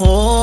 Oh.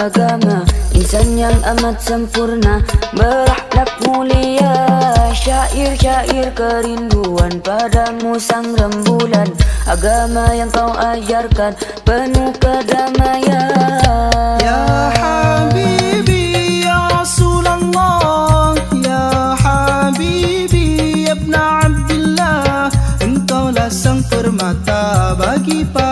Agama. Insan yang amat sempurna Berakhlak mulia. Syair-syair kerinduan Padamu sang rembulan. Agama yang kau ajarkan Penuh kedamaian. Ya Habibi Ya Rasulullah Ya Habibi Ibn Abdullah Engkaulah sang permata Bagi para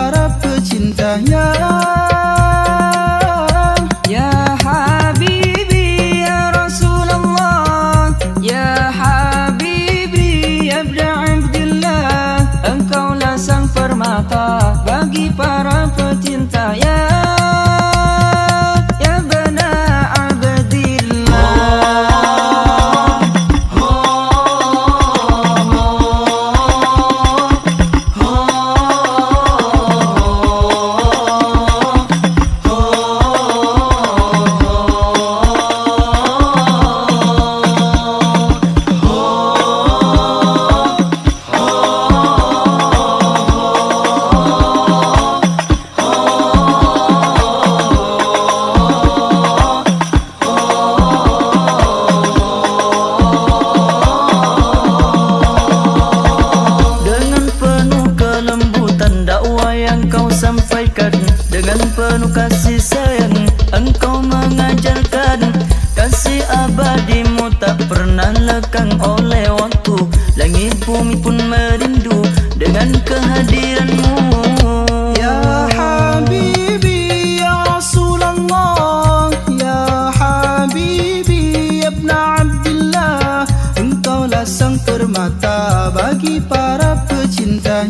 penuh kasih sayang Engkau mengajarkan. Kasih abadimu tak pernah lekang oleh waktu. Langit bumi pun merindu Dengan kehadiranmu. Ya Habibi Ya Rasulullah Ya Habibi Ibn Abdullah. Engkaulah sang permata Bagi para pecinta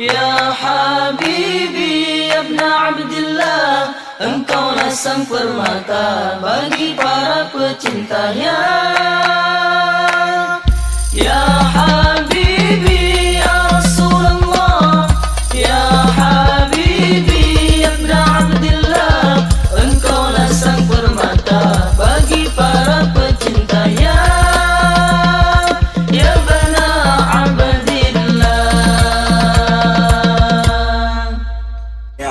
Ya sang permata bagi para pecintanya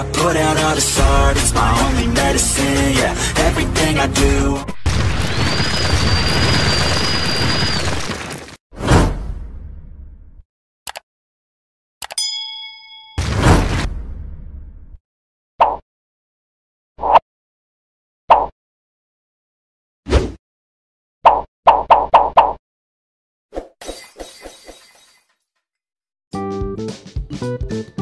I put out all the art, it's my only medicine, yeah Everything I do Thank.